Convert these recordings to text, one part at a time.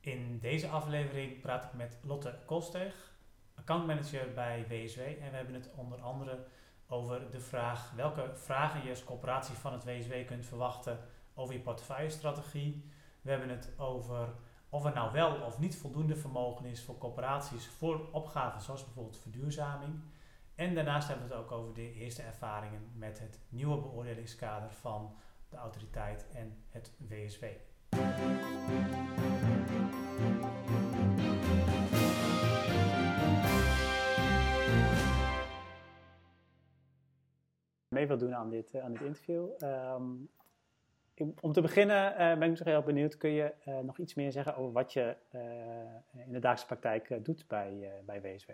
In deze aflevering praat ik met Lotte Kolsteeg, accountmanager bij WSW. En we hebben het onder andere over de vraag welke vragen je als corporatie van het WSW kunt verwachten over je portefeuillestrategie. We hebben het over of er nou wel of niet voldoende vermogen is voor corporaties voor opgaven zoals bijvoorbeeld verduurzaming. En daarnaast hebben we het ook over de eerste ervaringen met het nieuwe beoordelingskader van de autoriteit en het WSW. Mee wil doen aan dit, eh, aan dit interview. Ehm, om te beginnen uh, ben ik nog heel benieuwd. Kun je uh, nog iets meer zeggen over wat je uh, in de dagelijkse praktijk doet bij, bij WSW?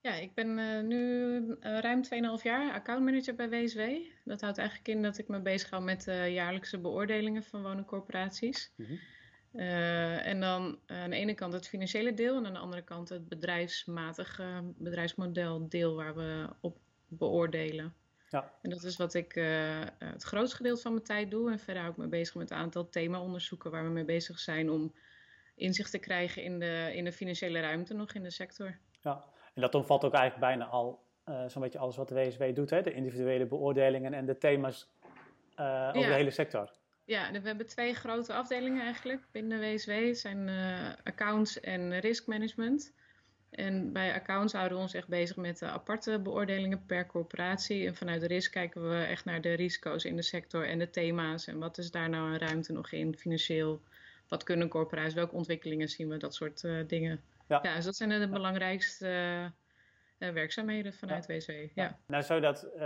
Ja, ik ben nu ruim 2,5 jaar accountmanager bij WSW. Dat houdt eigenlijk in dat ik me bezig hou met de jaarlijkse beoordelingen van woningcorporaties. Mm -hmm. en dan aan de ene kant het financiële deel en aan de andere kant het bedrijfsmatige bedrijfsmodel deel waar we op beoordelen. Ja. En dat is wat ik uh, het grootste gedeelte van mijn tijd doe. En verder hou ik me bezig met een aantal themaonderzoeken waar we mee bezig zijn om inzicht te krijgen in de, in de financiële ruimte nog in de sector. Ja, en dat omvat ook eigenlijk bijna al uh, zo'n beetje alles wat de WSW doet, hè? de individuele beoordelingen en de thema's uh, over de hele sector. Ja, we hebben twee grote afdelingen eigenlijk binnen de WSW. Het zijn accounts en risk management. En bij accounts houden we ons echt bezig met de aparte beoordelingen per corporatie. En vanuit de risk kijken we echt naar de risico's in de sector en de thema's. En wat is daar nou een ruimte nog in, financieel? Wat kunnen corporaties, welke ontwikkelingen zien we, dat soort uh, dingen. Ja. ja, dus dat zijn de belangrijkste uh, werkzaamheden vanuit ja. WSW. Ja. Nou, zou dat uh,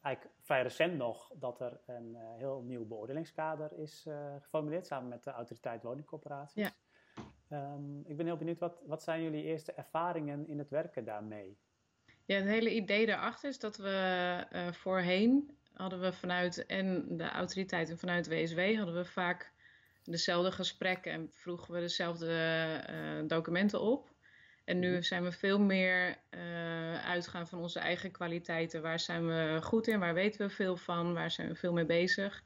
eigenlijk vrij recent nog dat er een heel nieuw beoordelingskader is geformuleerd samen met de autoriteit woningcorporaties. Um, ik ben heel benieuwd, wat, wat zijn jullie eerste ervaringen in het werken daarmee? Ja, het hele idee daarachter is dat we uh, voorheen hadden we vanuit en de autoriteiten vanuit WSW hadden we vaak dezelfde gesprekken en vroegen we dezelfde uh, documenten op. En nu mhm. zijn we veel meer uh, uitgaan van onze eigen kwaliteiten. Waar zijn we goed in? Waar weten we veel van? Waar zijn we veel mee bezig?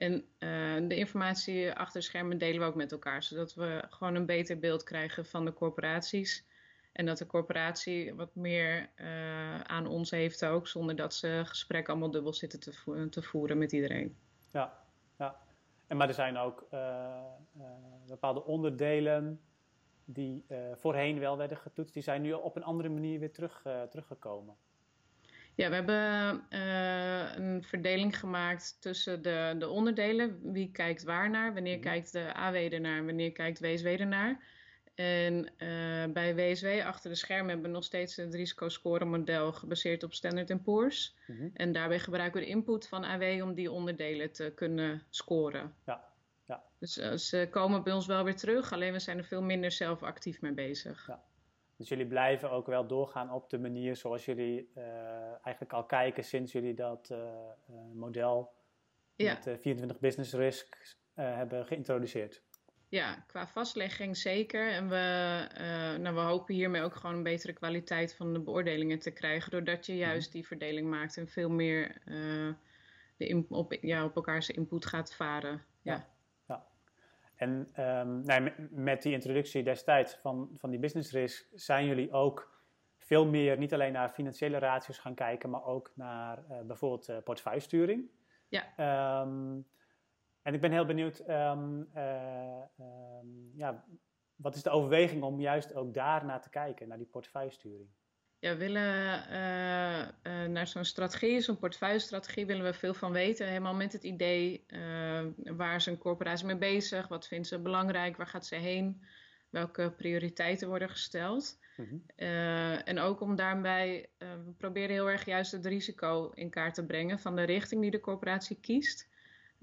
En uh, de informatie achter schermen delen we ook met elkaar, zodat we gewoon een beter beeld krijgen van de corporaties. En dat de corporatie wat meer uh, aan ons heeft ook, zonder dat ze gesprekken allemaal dubbel zitten te, te voeren met iedereen. Ja, ja. En, maar er zijn ook uh, bepaalde onderdelen die voorheen wel werden getoetst, die zijn nu op een andere manier weer terug, teruggekomen. Ja, we hebben uh, een verdeling gemaakt tussen de, de onderdelen. Wie kijkt waar naar? Wanneer mm. kijkt de AW ernaar? Wanneer kijkt WSW ernaar? En uh, bij WSW achter de schermen hebben we nog steeds het risicoscore-model gebaseerd op Standard Poor's. Mm -hmm. En daarbij gebruiken we de input van AW om die onderdelen te kunnen scoren. Ja. Ja. Dus uh, ze komen bij ons wel weer terug, alleen we zijn er veel minder zelf actief mee bezig. Ja. Dus jullie blijven ook wel doorgaan op de manier zoals jullie uh, eigenlijk al kijken sinds jullie dat uh, uh, model ja. met 24 business risk hebben geïntroduceerd. Ja, qua vastlegging zeker. En we, nou, we hopen hiermee ook gewoon een betere kwaliteit van de beoordelingen te krijgen. Doordat je juist mhm. die verdeling maakt en veel meer de op, ja, op elkaars input gaat varen. ja. ja. En um, nee, met die introductie destijds van, van die business risk zijn jullie ook veel meer niet alleen naar financiële ratios gaan kijken, maar ook naar uh, bijvoorbeeld uh, portefeuillesturing. Ja. Um, en ik ben heel benieuwd, um, uh, ja, wat is de overweging om juist ook daar naar te kijken, naar die portefeuillesturing? Ja, willen uh, naar zo'n strategie, zo'n portefeuille-strategie, willen we veel van weten. Helemaal met het idee uh, waar is een corporatie mee bezig, wat vindt ze belangrijk, waar gaat ze heen, welke prioriteiten worden gesteld. Mm -hmm. en ook om daarbij, we proberen heel erg juist het risico in kaart te brengen van de richting die de corporatie kiest.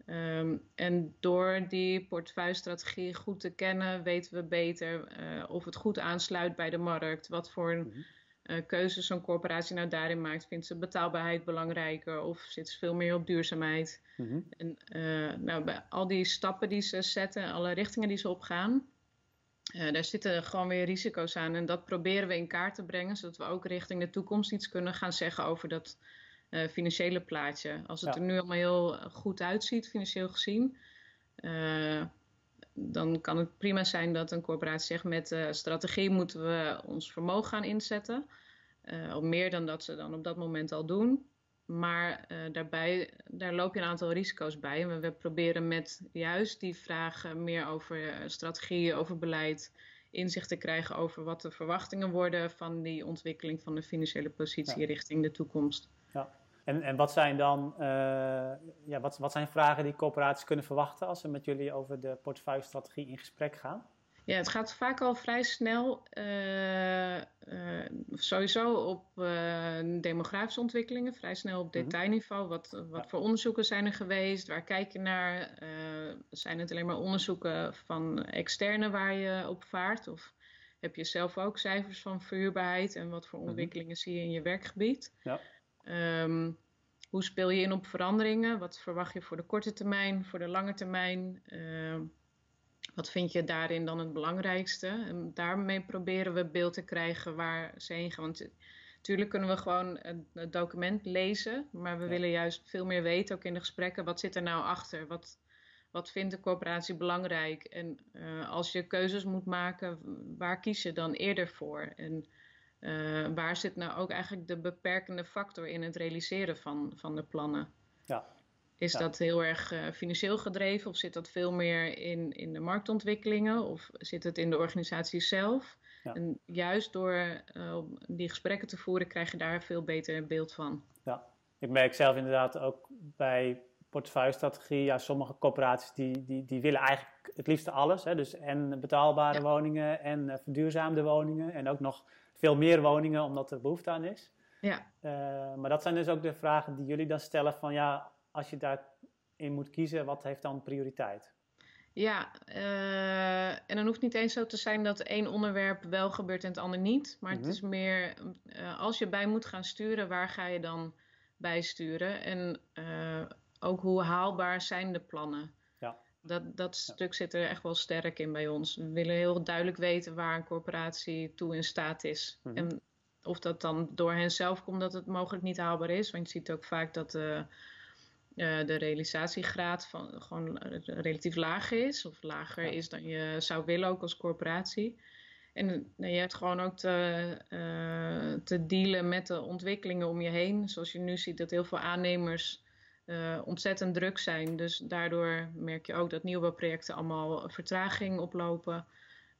Um, en door die portefeuille-strategie goed te kennen, weten we beter of het goed aansluit bij de markt, wat voor mm -hmm uh, keuzes zo'n corporatie nou daarin maakt. Vindt ze betaalbaarheid belangrijker of zit ze veel meer op duurzaamheid? Mm-hmm. En uh, nou, bij al die stappen die ze zetten, alle richtingen die ze opgaan, uh, daar zitten gewoon weer risico's aan. En dat proberen we in kaart te brengen, zodat we ook richting de toekomst iets kunnen gaan zeggen over dat financiële plaatje. Als het er nu allemaal heel goed uitziet, financieel gezien dan kan het prima zijn dat een corporatie zegt met uh, strategie moeten we ons vermogen gaan inzetten. Uh, of meer dan dat ze dan op dat moment al doen. Maar uh, daarbij, daar loop je een aantal risico's bij. En we, we proberen met juist die vragen meer over strategie, over beleid, inzicht te krijgen over wat de verwachtingen worden van die ontwikkeling van de financiële positie richting de toekomst. Ja. En, en wat zijn dan uh, ja, wat, wat zijn vragen die corporaties kunnen verwachten als ze met jullie over de portefeuillestrategie in gesprek gaan? Ja, het gaat vaak al vrij snel, uh, uh, sowieso op demografische ontwikkelingen, vrij snel op mhm. detailniveau. Wat, wat voor onderzoeken zijn er geweest? Waar kijk je naar? zijn het alleen maar onderzoeken van externe waar je op vaart? Of heb je zelf ook cijfers van verhuurbaarheid en wat voor mhm. ontwikkelingen zie je in je werkgebied? Ja. Um, hoe speel je in op veranderingen? Wat verwacht je voor de korte termijn, voor de lange termijn? Uh, wat vind je daarin dan het belangrijkste? En daarmee proberen we beeld te krijgen waar ze heen gaan. Want natuurlijk kunnen we gewoon het, document lezen, maar we willen juist veel meer weten, ook in de gesprekken, wat zit er nou achter? Wat, wat vindt de corporatie belangrijk? En uh, als je keuzes moet maken, waar kies je dan eerder voor? En uh, waar zit nou ook eigenlijk de beperkende factor in het realiseren van, van de plannen? Ja. Is dat heel erg uh, financieel gedreven of zit dat veel meer in, in de marktontwikkelingen of zit het in de organisatie zelf? Ja. En juist door uh, die gesprekken te voeren krijg je daar een veel beter beeld van. Ja, ik merk zelf inderdaad ook bij portefeuillestrategie, ja, sommige corporaties die, die, die willen eigenlijk het liefste alles. Hè? Dus en betaalbare ja. woningen en uh, verduurzaamde woningen en ook nog veel meer woningen omdat er behoefte aan is. Ja. Uh, maar dat zijn dus ook de vragen die jullie dan stellen van ja, als je daarin moet kiezen, wat heeft dan prioriteit? Ja, uh, en dan hoeft niet eens zo te zijn dat één onderwerp wel gebeurt en het ander niet. Maar mm -hmm. het is meer, uh, als je bij moet gaan sturen, waar ga je dan bij sturen? En ook hoe haalbaar zijn de plannen? Ja. Dat, dat stuk zit er echt wel sterk in bij ons. We willen heel duidelijk weten waar een corporatie toe in staat is. Mm -hmm. En of dat dan door hen zelf komt dat het mogelijk niet haalbaar is. Want je ziet ook vaak dat uh, de realisatiegraad van, gewoon relatief laag is. Of lager ja. is dan je zou willen ook als corporatie. En je hebt gewoon ook te, uh, te dealen met de ontwikkelingen om je heen. Zoals je nu ziet dat heel veel aannemers uh, ontzettend druk zijn. Dus daardoor merk je ook dat nieuwbouwprojecten allemaal vertraging oplopen.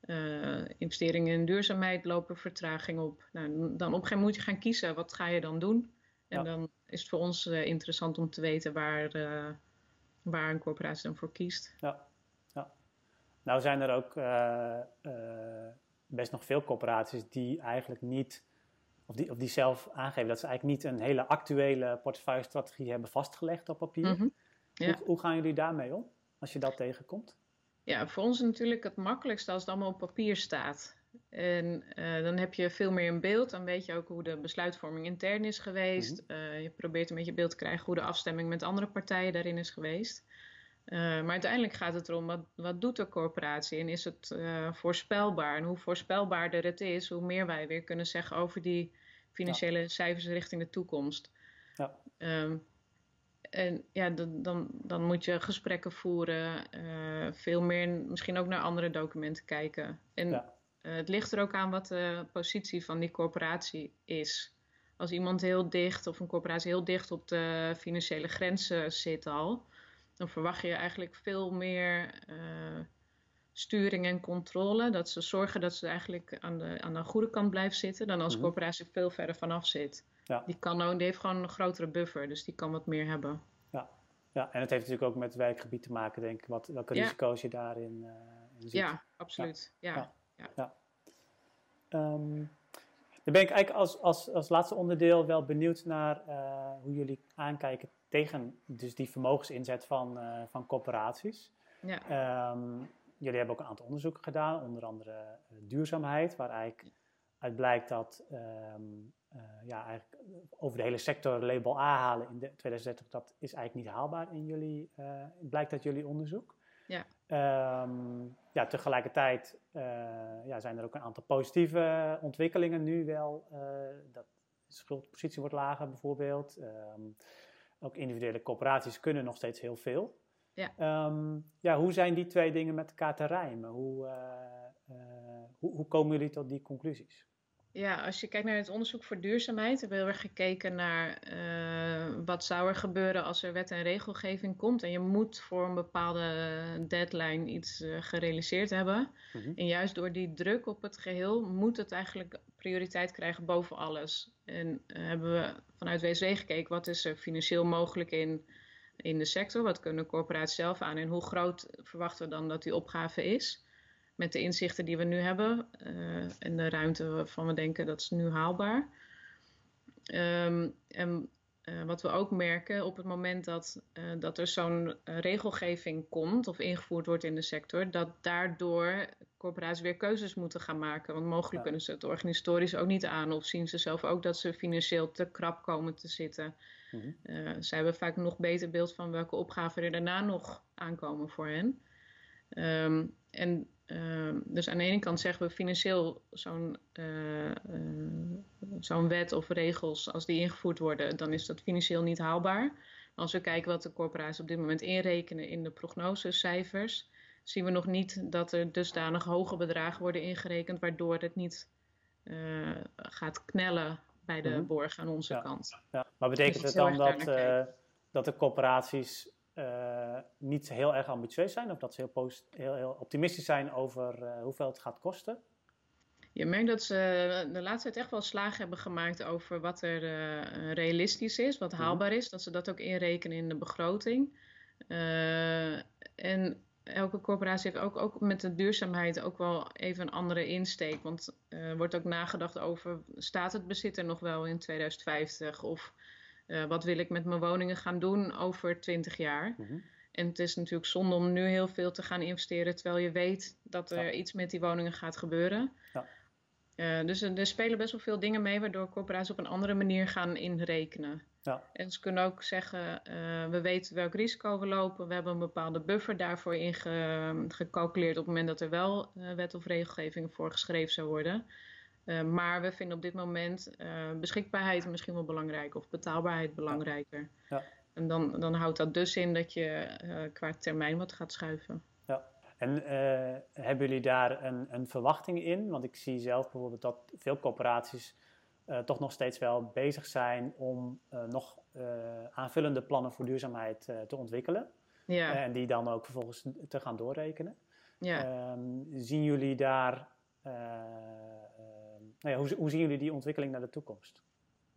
Uh, investeringen in duurzaamheid lopen vertraging op. Nou, dan op een gegeven moment moet je gaan kiezen. Wat ga je dan doen? En ja. dan is het voor ons uh, interessant om te weten waar, waar een corporatie dan voor kiest. Ja, ja. Nou zijn er ook best nog veel corporaties die eigenlijk niet of die, of die zelf aangeven dat ze eigenlijk niet een hele actuele portefeuillestrategie hebben vastgelegd op papier. Mm -hmm. ja. hoe, hoe, gaan jullie daarmee om als je dat tegenkomt? Ja, voor ons is natuurlijk het makkelijkste als het allemaal op papier staat. En uh, dan heb je veel meer een beeld. Dan weet je ook hoe de besluitvorming intern is geweest. Mm -hmm. uh, je probeert een beetje beeld te krijgen hoe de afstemming met andere partijen daarin is geweest. Uh, maar uiteindelijk gaat het erom, wat, wat doet de corporatie en is het uh, voorspelbaar? En hoe voorspelbaarder het is, hoe meer wij weer kunnen zeggen over die financiële ja. cijfers richting de toekomst. Ja. Um, en ja, dan, dan, moet je gesprekken voeren, uh, veel meer misschien ook naar andere documenten kijken. En ja. het ligt er ook aan wat de positie van die corporatie is. Als iemand heel dicht of een corporatie heel dicht op de financiële grenzen zit al, dan verwacht je eigenlijk veel meer uh, sturing en controle. Dat ze zorgen dat ze eigenlijk aan de, aan de goede kant blijven zitten dan als mm -hmm. corporatie veel verder vanaf zit. Ja. Die, kan ook, die heeft gewoon een grotere buffer, dus die kan wat meer hebben. Ja, ja en het heeft natuurlijk ook met het werkgebied te maken, denk ik, wat, welke ja. risico's je daarin uh, in ziet. Ja, absoluut. Ja. ja. ja. ja. Um, dan ben ik eigenlijk als, als, als laatste onderdeel wel benieuwd naar uh, hoe jullie aankijken tegen dus die vermogensinzet van, uh, van corporaties. Ja. Um, jullie hebben ook een aantal onderzoeken gedaan, onder andere uh, duurzaamheid, waar eigenlijk uit blijkt dat um, ja, eigenlijk over de hele sector label A halen in de 2030, dat is eigenlijk niet haalbaar in jullie, blijkt uit jullie onderzoek. Ja. Um, ja, tegelijkertijd uh, ja, zijn er ook een aantal positieve ontwikkelingen nu wel. Uh, dat de schuldpositie wordt lager bijvoorbeeld. Um, ook individuele corporaties kunnen nog steeds heel veel. Ja. Ehm, ja, hoe zijn die twee dingen met elkaar te rijmen? Hoe, hoe, hoe komen jullie tot die conclusies? Ja, als je kijkt naar het onderzoek voor duurzaamheid, hebben we heel erg gekeken naar uh, wat zou er gebeuren als er wet en regelgeving komt. En je moet voor een bepaalde deadline iets uh, gerealiseerd hebben. Mhm. En juist door die druk op het geheel moet het eigenlijk prioriteit krijgen boven alles. En uh, hebben we vanuit WSW gekeken wat is er financieel mogelijk in, in de sector, wat kunnen corporaties zelf aan en hoe groot verwachten we dan dat die opgave is met de inzichten die we nu hebben uh, en de ruimte waarvan we denken dat is nu haalbaar. Um, en uh, wat we ook merken op het moment dat, uh, dat er zo'n regelgeving komt of ingevoerd wordt in de sector, dat daardoor corporaties weer keuzes moeten gaan maken. Want mogelijk ja. kunnen ze het organisatorisch ook niet aan of zien ze zelf ook dat ze financieel te krap komen te zitten. Mm -hmm. zij hebben vaak nog beter beeld van welke opgaven er daarna nog aankomen voor hen. Um, en uh, dus aan de ene kant zeggen we financieel zo'n uh, uh, zo'n wet of regels, als die ingevoerd worden, dan is dat financieel niet haalbaar. Maar als we kijken wat de corporaties op dit moment inrekenen in de prognosecijfers, zien we nog niet dat er dusdanig hoge bedragen worden ingerekend, waardoor het niet gaat knellen bij de mm-hmm. borg aan onze ja. kant. Ja. Maar betekent dus het dan dat, dat de corporaties uh, niet heel erg ambitieus zijn of dat ze heel, heel, heel optimistisch zijn over uh, hoeveel het gaat kosten? Je merkt dat ze de laatste tijd echt wel slagen hebben gemaakt over wat er uh, realistisch is, wat haalbaar is. Dat ze dat ook inrekenen in de begroting. en elke corporatie heeft ook, ook met de duurzaamheid ook wel even een andere insteek. Want er wordt ook nagedacht over, staat het bezit er nog wel in 2050? Of uh, wat wil ik met mijn woningen gaan doen over 20 jaar? Mm -hmm. En het is natuurlijk zonde om nu heel veel te gaan investeren terwijl je weet dat er ja. iets met die woningen gaat gebeuren. Ja. Uh, dus er spelen best wel veel dingen mee waardoor corporaties op een andere manier gaan inrekenen. Ja. En ze kunnen ook zeggen, uh, we weten welk risico we lopen. We hebben een bepaalde buffer daarvoor ingecalculeerd op het moment dat er wel uh, wet of regelgeving voor geschreven zou worden. Uh, maar we vinden op dit moment uh, beschikbaarheid misschien wel belangrijk of betaalbaarheid belangrijker. Ja. En dan, dan houdt dat dus in dat je uh, qua termijn wat gaat schuiven. Ja. En hebben jullie daar een, een, verwachting in? Want ik zie zelf bijvoorbeeld dat veel corporaties toch nog steeds wel bezig zijn om nog aanvullende plannen voor duurzaamheid te ontwikkelen. Ja. en die dan ook vervolgens te gaan doorrekenen. Ja. Ehm, zien jullie daar nou ja, hoe, hoe zien jullie die ontwikkeling naar de toekomst?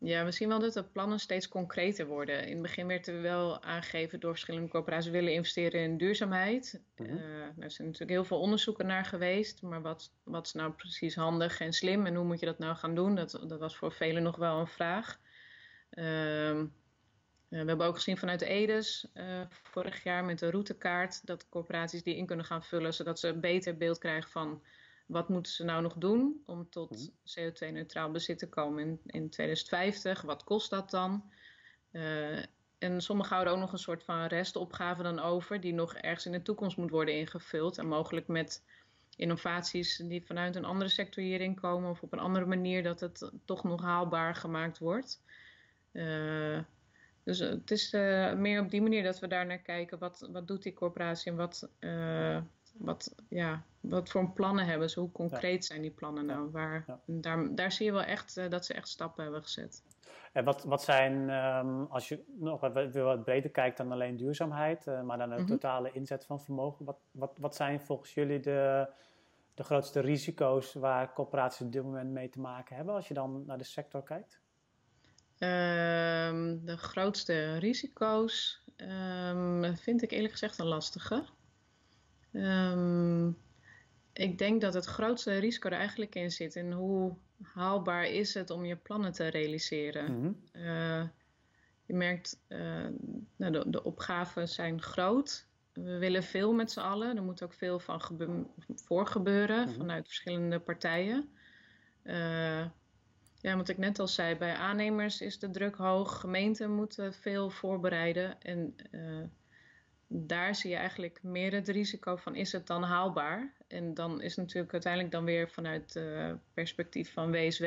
Ja, we zien wel dat de plannen steeds concreter worden. In het begin werd er wel aangegeven door verschillende corporaties willen investeren in duurzaamheid. Mm -hmm. uh, er zijn natuurlijk heel veel onderzoeken naar geweest, maar wat, wat is nou precies handig en slim en hoe moet je dat nou gaan doen? Dat, dat was voor velen nog wel een vraag. Uh, we hebben ook gezien vanuit de EDES uh, vorig jaar met de routekaart dat corporaties die in kunnen gaan vullen, zodat ze een beter beeld krijgen van wat moeten ze nou nog doen om tot mhm. CO2-neutraal bezit te komen in, in 2050? Wat kost dat dan? Uh, en sommigen houden ook nog een soort van restopgave dan over, die nog ergens in de toekomst moet worden ingevuld. En mogelijk met innovaties die vanuit een andere sector hierin komen of op een andere manier dat het toch nog haalbaar gemaakt wordt. Uh, dus het is uh, meer op die manier dat we daar naar kijken. Wat, wat doet die corporatie en wat, wat, ja, wat voor plannen hebben ze? Hoe concreet zijn die plannen nou? Waar, daar, daar zie je wel echt uh, dat ze echt stappen hebben gezet. En wat, wat zijn, um, als je nog wat, wat breder kijkt dan alleen duurzaamheid, uh, maar dan de mm -hmm. totale inzet van vermogen, wat, wat, wat zijn volgens jullie de, de grootste risico's waar corporaties op dit moment mee te maken hebben als je dan naar de sector kijkt? Um, de grootste risico's um, vind ik eerlijk gezegd een lastige. Um, ik denk dat het grootste risico er eigenlijk in zit in hoe haalbaar is het om je plannen te realiseren. Mm -hmm. uh, je merkt, uh, nou, de, de, opgaven zijn groot. We willen veel met z'n allen. Er moet ook veel van gebe voor gebeuren mm -hmm. vanuit verschillende partijen. Uh, ja, wat ik net al zei, bij aannemers is de druk hoog. Gemeenten moeten veel voorbereiden. En daar zie je eigenlijk meer het risico van is het dan haalbaar? En dan is natuurlijk uiteindelijk dan weer vanuit het perspectief van WSW.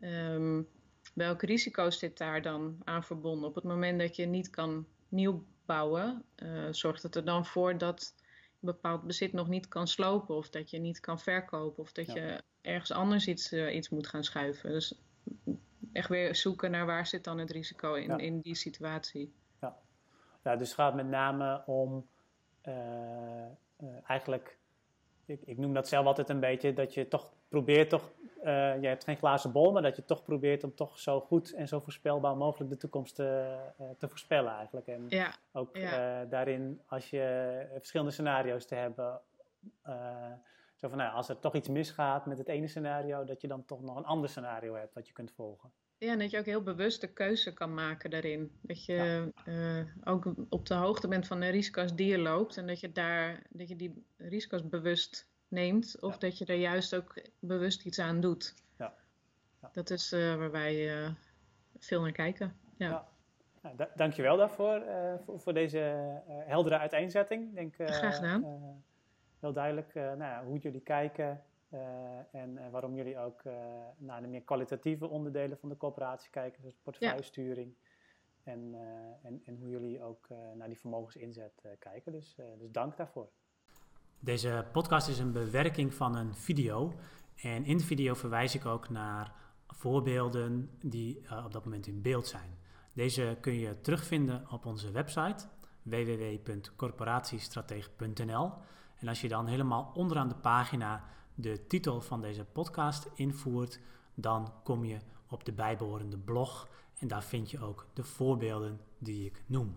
Um, welke risico's zit daar dan aan verbonden? Op het moment dat je niet kan nieuw opbouwen, zorgt het er dan voor dat je bepaald bezit nog niet kan slopen of dat je niet kan verkopen of dat je ergens anders iets, iets moet gaan schuiven. Dus echt weer zoeken naar waar zit dan het risico in, in die situatie. Ja. ja, dus het gaat met name om eigenlijk, ik, ik noem dat zelf altijd een beetje, dat je toch probeert toch, uh, je hebt geen glazen bol, maar dat je toch probeert om toch zo goed en zo voorspelbaar mogelijk de toekomst te, uh, te voorspellen eigenlijk. En ja, ook ja. Uh, daarin, als je verschillende scenario's te hebben, zo van, nou, als er toch iets misgaat met het ene scenario, dat je dan toch nog een ander scenario hebt wat je kunt volgen. Ja, en dat je ook heel bewust de keuze kan maken daarin. Dat je ja. ook op de hoogte bent van de risico's die je loopt en dat je, daar, dat je die risico's bewust neemt, of dat je er juist ook bewust iets aan doet. Ja. ja. Dat is uh, waar wij uh, veel naar kijken. Ja. ja. Nou, da dankjewel daarvoor, voor, voor, deze heldere uiteenzetting. Denk, Graag gedaan. heel duidelijk nou, hoe jullie kijken en waarom jullie ook naar de meer kwalitatieve onderdelen van de coöperatie kijken, dus portefeuillesturing. En, en, en, hoe jullie ook naar die vermogensinzet kijken. Dus, dus dank daarvoor. Deze podcast is een bewerking van een video. En in de video verwijs ik ook naar voorbeelden die uh, op dat moment in beeld zijn. Deze kun je terugvinden op onze website www.corporatiestratege.nl. En als je dan helemaal onderaan de pagina de titel van deze podcast invoert, dan kom je op de bijbehorende blog en daar vind je ook de voorbeelden die ik noem.